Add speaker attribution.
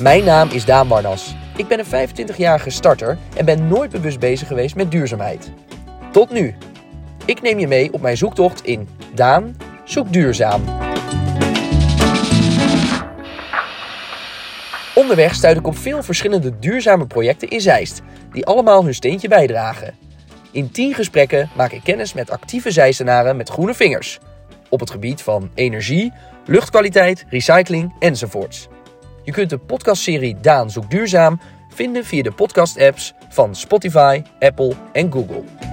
Speaker 1: Mijn naam is Daan Barnas. Ik ben een 25-jarige starter en ben nooit bewust bezig geweest met duurzaamheid. Tot nu. Ik neem je mee op mijn zoektocht in Daan zoekt duurzaam. Onderweg stuit ik op veel verschillende duurzame projecten in Zeist, die allemaal hun steentje bijdragen. In 10 gesprekken maak ik kennis met actieve Zeistenaren met groene vingers. Op het gebied van energie, luchtkwaliteit, recycling enzovoorts. Je kunt de podcastserie Daan zoekt duurzaam vinden via de podcast-apps van Spotify, Apple en Google.